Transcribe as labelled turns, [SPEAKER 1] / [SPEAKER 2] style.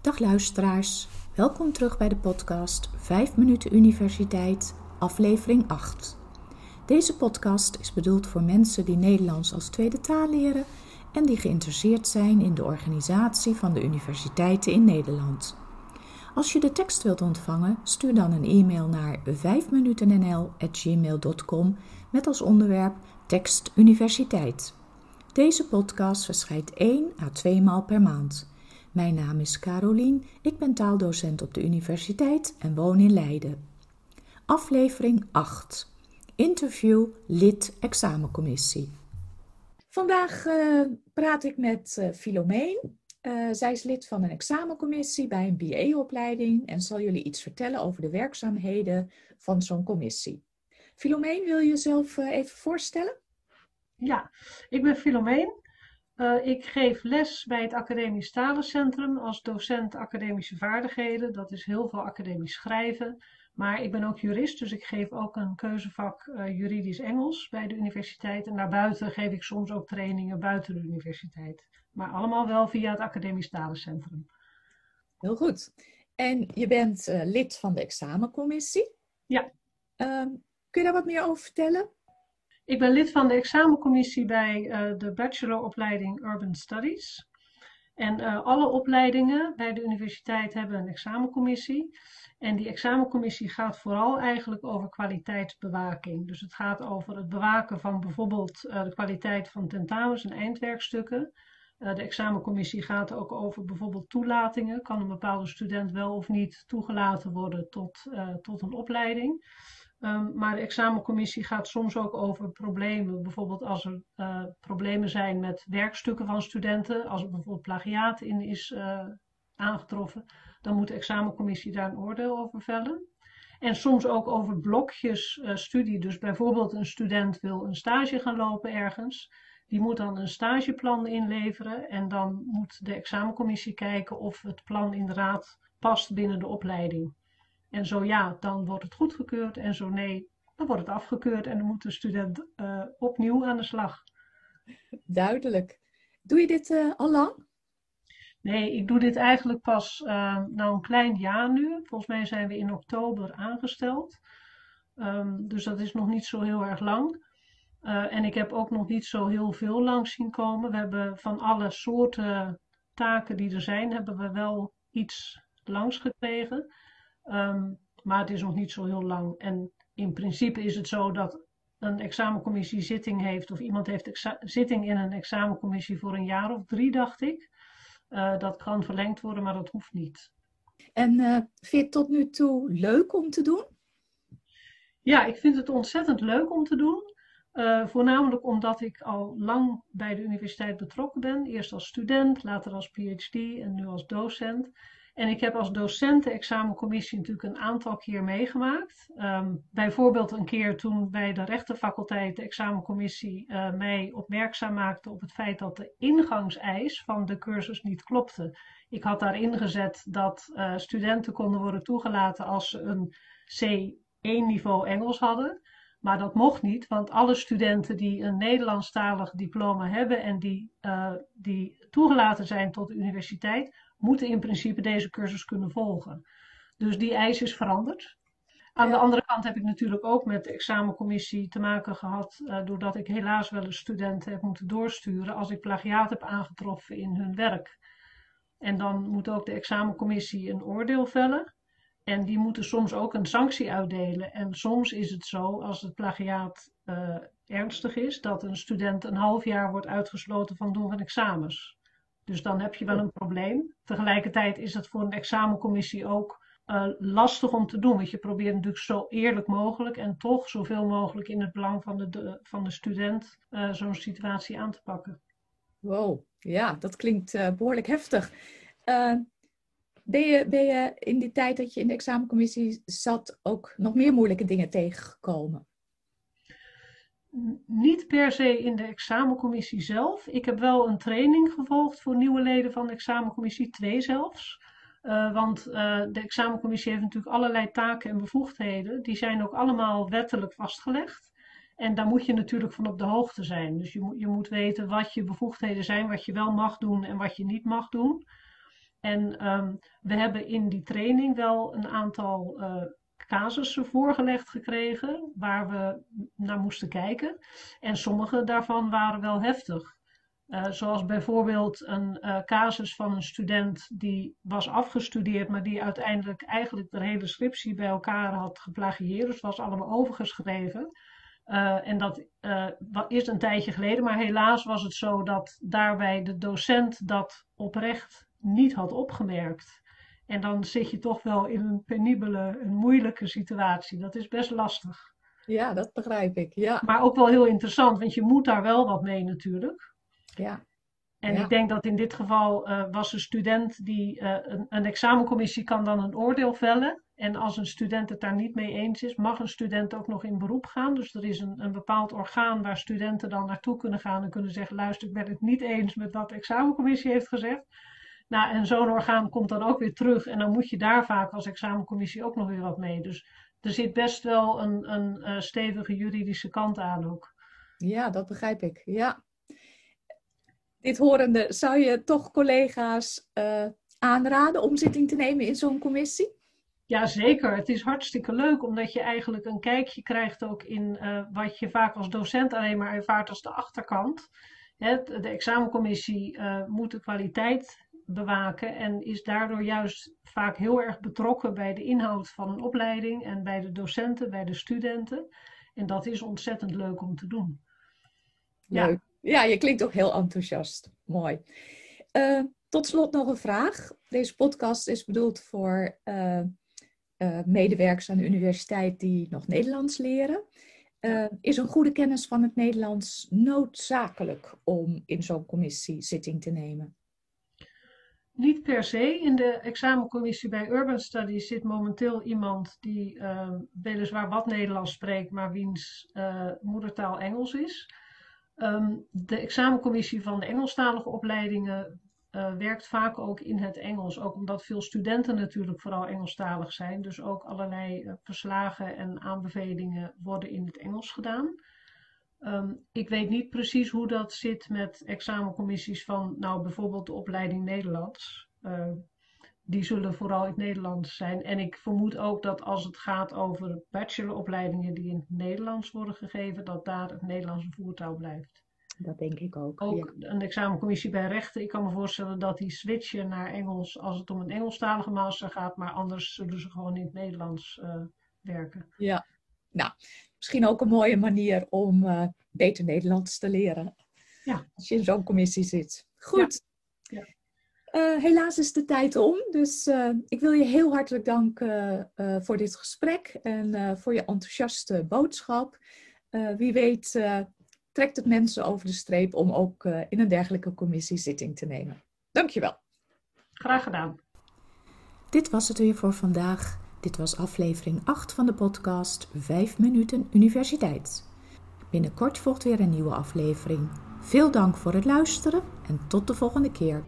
[SPEAKER 1] Dag luisteraars, welkom terug bij de podcast 5 minuten universiteit, aflevering 8. Deze podcast is bedoeld voor mensen die Nederlands als tweede taal leren en die geïnteresseerd zijn in de organisatie van de universiteiten in Nederland. Als je de tekst wilt ontvangen, stuur dan een e-mail naar 5minutennl@gmail.com met als onderwerp tekst universiteit. Deze podcast verschijnt 1 à 2 maal per maand. Mijn naam is Carolien, ik ben taaldocent op de universiteit en woon in Leiden. Aflevering 8. Interview lid examencommissie. Vandaag uh, praat ik met uh, Filomeen. Uh, zij is lid van een examencommissie bij een BA-opleiding en zal jullie iets vertellen over de werkzaamheden van zo'n commissie. Filomeen, wil je jezelf even voorstellen?
[SPEAKER 2] Ja, ik ben Filomeen. Uh, ik geef les bij het Academisch Talencentrum als docent academische vaardigheden. Dat is heel veel academisch schrijven. Maar ik ben ook jurist, dus ik geef ook een keuzevak uh, juridisch Engels bij de universiteit. En daarbuiten geef ik soms ook trainingen buiten de universiteit. Maar allemaal wel via het Academisch Talencentrum.
[SPEAKER 1] Heel goed. En je bent uh, lid van de examencommissie.
[SPEAKER 2] Ja.
[SPEAKER 1] Ehm, kun je daar wat meer over vertellen?
[SPEAKER 2] Ik ben lid van de examencommissie bij uh, de bacheloropleiding Urban Studies. En uh, alle opleidingen bij de universiteit hebben een examencommissie. En die examencommissie gaat vooral eigenlijk over kwaliteitsbewaking. Dus het gaat over het bewaken van bijvoorbeeld uh, de kwaliteit van tentamens en eindwerkstukken. de examencommissie gaat ook over bijvoorbeeld toelatingen. Kan een bepaalde student wel of niet toegelaten worden tot, tot een opleiding? Um, maar de examencommissie gaat soms ook over problemen. Bijvoorbeeld als er uh, problemen zijn met werkstukken van studenten, als er bijvoorbeeld plagiaat in is uh, aangetroffen, dan moet de examencommissie daar een oordeel over vellen. En soms ook over blokjes uh, studie. Dus bijvoorbeeld een student wil een stage gaan lopen ergens. Die moet dan een stageplan inleveren. En dan moet de examencommissie kijken of het plan inderdaad past binnen de opleiding. En zo ja, dan wordt het goedgekeurd. En zo nee, dan wordt het afgekeurd. En dan moet de student uh, opnieuw aan de slag.
[SPEAKER 1] Duidelijk. Doe je dit uh, al lang?
[SPEAKER 2] Nee, ik doe dit eigenlijk pas uh, nou een klein jaar nu. Volgens mij zijn we in oktober aangesteld. Um, dus dat is nog niet zo heel erg lang. Uh, en ik heb ook nog niet zo heel veel langs zien komen. We hebben van alle soorten taken die er zijn, hebben we wel iets langs gekregen. Um, maar het is nog niet zo heel lang. En in principe is het zo dat een examencommissie zitting heeft, of iemand heeft zitting in een examencommissie voor een jaar of drie, dacht ik. Uh, dat kan verlengd worden, maar dat hoeft niet.
[SPEAKER 1] En uh, vind je het tot nu toe leuk om te doen?
[SPEAKER 2] Ja, ik vind het ontzettend leuk om te doen. Uh, voornamelijk omdat ik al lang bij de universiteit betrokken ben. Eerst als student, later als PhD en nu als docent. En ik heb als docent de examencommissie natuurlijk een aantal keer meegemaakt. Um, bijvoorbeeld een keer toen bij de rechtenfaculteit de examencommissie uh, mij opmerkzaam maakte op het feit dat de ingangseis van de cursus niet klopte. Ik had daarin gezet dat uh, studenten konden worden toegelaten als ze een C1-niveau Engels hadden. Maar dat mocht niet, want alle studenten die een Nederlandstalig diploma hebben en die, uh, die toegelaten zijn tot de universiteit, moeten in principe deze cursus kunnen volgen. Dus die eis is veranderd. Aan de andere kant heb ik natuurlijk ook met de examencommissie te maken gehad, uh, doordat ik helaas wel eens studenten heb moeten doorsturen als ik plagiaat heb aangetroffen in hun werk. En dan moet ook de examencommissie een oordeel vellen. En die moeten soms ook een sanctie uitdelen. En soms is het zo, als het plagiaat uh, ernstig is, dat een student een half jaar wordt uitgesloten van doen van examens. Dus dan heb je wel een probleem. Tegelijkertijd is het voor een examencommissie ook uh, lastig om te doen. Want je probeert natuurlijk zo eerlijk mogelijk en toch zoveel mogelijk in het belang van de, van de student uh, zo'n situatie aan te pakken.
[SPEAKER 1] Wow, ja, dat klinkt uh, behoorlijk heftig. ben, je, ben je in die tijd dat je in de examencommissie zat ook nog meer moeilijke dingen tegengekomen?
[SPEAKER 2] Niet per se in de examencommissie zelf. Ik heb wel een training gevolgd voor nieuwe leden van de examencommissie, twee zelfs. Uh, want uh, de examencommissie heeft natuurlijk allerlei taken en bevoegdheden. Die zijn ook allemaal wettelijk vastgelegd. En daar moet je natuurlijk van op de hoogte zijn. Dus je moet, je moet weten wat je bevoegdheden zijn, wat je wel mag doen en wat je niet mag doen. En ehm, we hebben in die training wel een aantal uh, casussen voorgelegd gekregen waar we naar moesten kijken. En sommige daarvan waren wel heftig. Uh, zoals bijvoorbeeld een uh, casus van een student die was afgestudeerd, maar die uiteindelijk eigenlijk de hele scriptie bij elkaar had geplagieerd. Dus was allemaal overgeschreven. Uh, en dat is een tijdje geleden, maar helaas was het zo dat daarbij de docent dat oprecht niet had opgemerkt. En dan zit je toch wel in een penibele, een moeilijke situatie. Dat is best lastig.
[SPEAKER 1] Ja, dat begrijp ik. Ja.
[SPEAKER 2] Maar ook wel heel interessant, want je moet daar wel wat mee natuurlijk.
[SPEAKER 1] Ja.
[SPEAKER 2] En ik denk dat in dit geval uh, was een student die uh, een, een, examencommissie kan dan een oordeel vellen. En als een student het daar niet mee eens is, mag een student ook nog in beroep gaan. Dus er is een, een bepaald orgaan waar studenten dan naartoe kunnen gaan en kunnen zeggen: luister, ik ben het niet eens met wat de examencommissie heeft gezegd. Nou, en zo'n orgaan komt dan ook weer terug. En dan moet je daar vaak als examencommissie ook nog weer wat mee. Dus er zit best wel een, een, een stevige juridische kant aan ook.
[SPEAKER 1] Ja, dat begrijp ik. Ja. Dit horende, zou je toch collega's uh, aanraden om zitting te nemen in zo'n commissie?
[SPEAKER 2] Ja, zeker. Het is hartstikke leuk, omdat je eigenlijk een kijkje krijgt ook in uh, wat je vaak als docent alleen maar ervaart als de achterkant. Hè, de examencommissie moet de kwaliteit bewaken en is daardoor juist vaak heel erg betrokken bij de inhoud van een opleiding en bij de docenten, bij de studenten. En dat is ontzettend leuk om te doen.
[SPEAKER 1] Leuk. Ja, je klinkt ook heel enthousiast. Mooi. Uh, tot slot nog een vraag. Deze podcast is bedoeld voor uh, uh, medewerkers aan de universiteit die nog Nederlands leren. is een goede kennis van het Nederlands noodzakelijk om in zo'n commissie zitting te nemen?
[SPEAKER 2] Niet per se. In de examencommissie bij Urban Studies zit momenteel iemand die uh, weliswaar wat Nederlands spreekt, maar wiens uh, moedertaal Engels is. Um, de examencommissie van de Engelstalige opleidingen uh, werkt vaak ook in het Engels. Ook omdat veel studenten natuurlijk vooral Engelstalig zijn. Dus ook allerlei verslagen en aanbevelingen worden in het Engels gedaan. Um, ik weet niet precies hoe dat zit met examencommissies van, nou bijvoorbeeld de opleiding Nederlands. Uh, die zullen vooral in het Nederlands zijn. En ik vermoed ook dat als het gaat over bacheloropleidingen die in het Nederlands worden gegeven, dat daar het Nederlands een voertaal blijft.
[SPEAKER 1] Dat denk ik ook.
[SPEAKER 2] Ook ja. een examencommissie bij rechten. Ik kan me voorstellen dat die switchen naar Engels als het om een Engelstalige master gaat, maar anders zullen ze gewoon in het Nederlands uh, werken.
[SPEAKER 1] Ja, nou, misschien ook een mooie manier om uh, beter Nederlands te leren.
[SPEAKER 2] Ja.
[SPEAKER 1] Als je in zo'n commissie zit. Goed. Ja. Ja. Uh, helaas is de tijd om, dus uh, ik wil je heel hartelijk danken voor dit gesprek en voor je enthousiaste boodschap. wie weet trekt het mensen over de streep om ook in een dergelijke commissie zitting te nemen. Dankjewel.
[SPEAKER 2] Graag gedaan.
[SPEAKER 1] Dit was het weer voor vandaag. Dit was aflevering 8 van de podcast 5 minuten universiteit. Binnenkort volgt weer een nieuwe aflevering. Veel dank voor het luisteren en tot de volgende keer.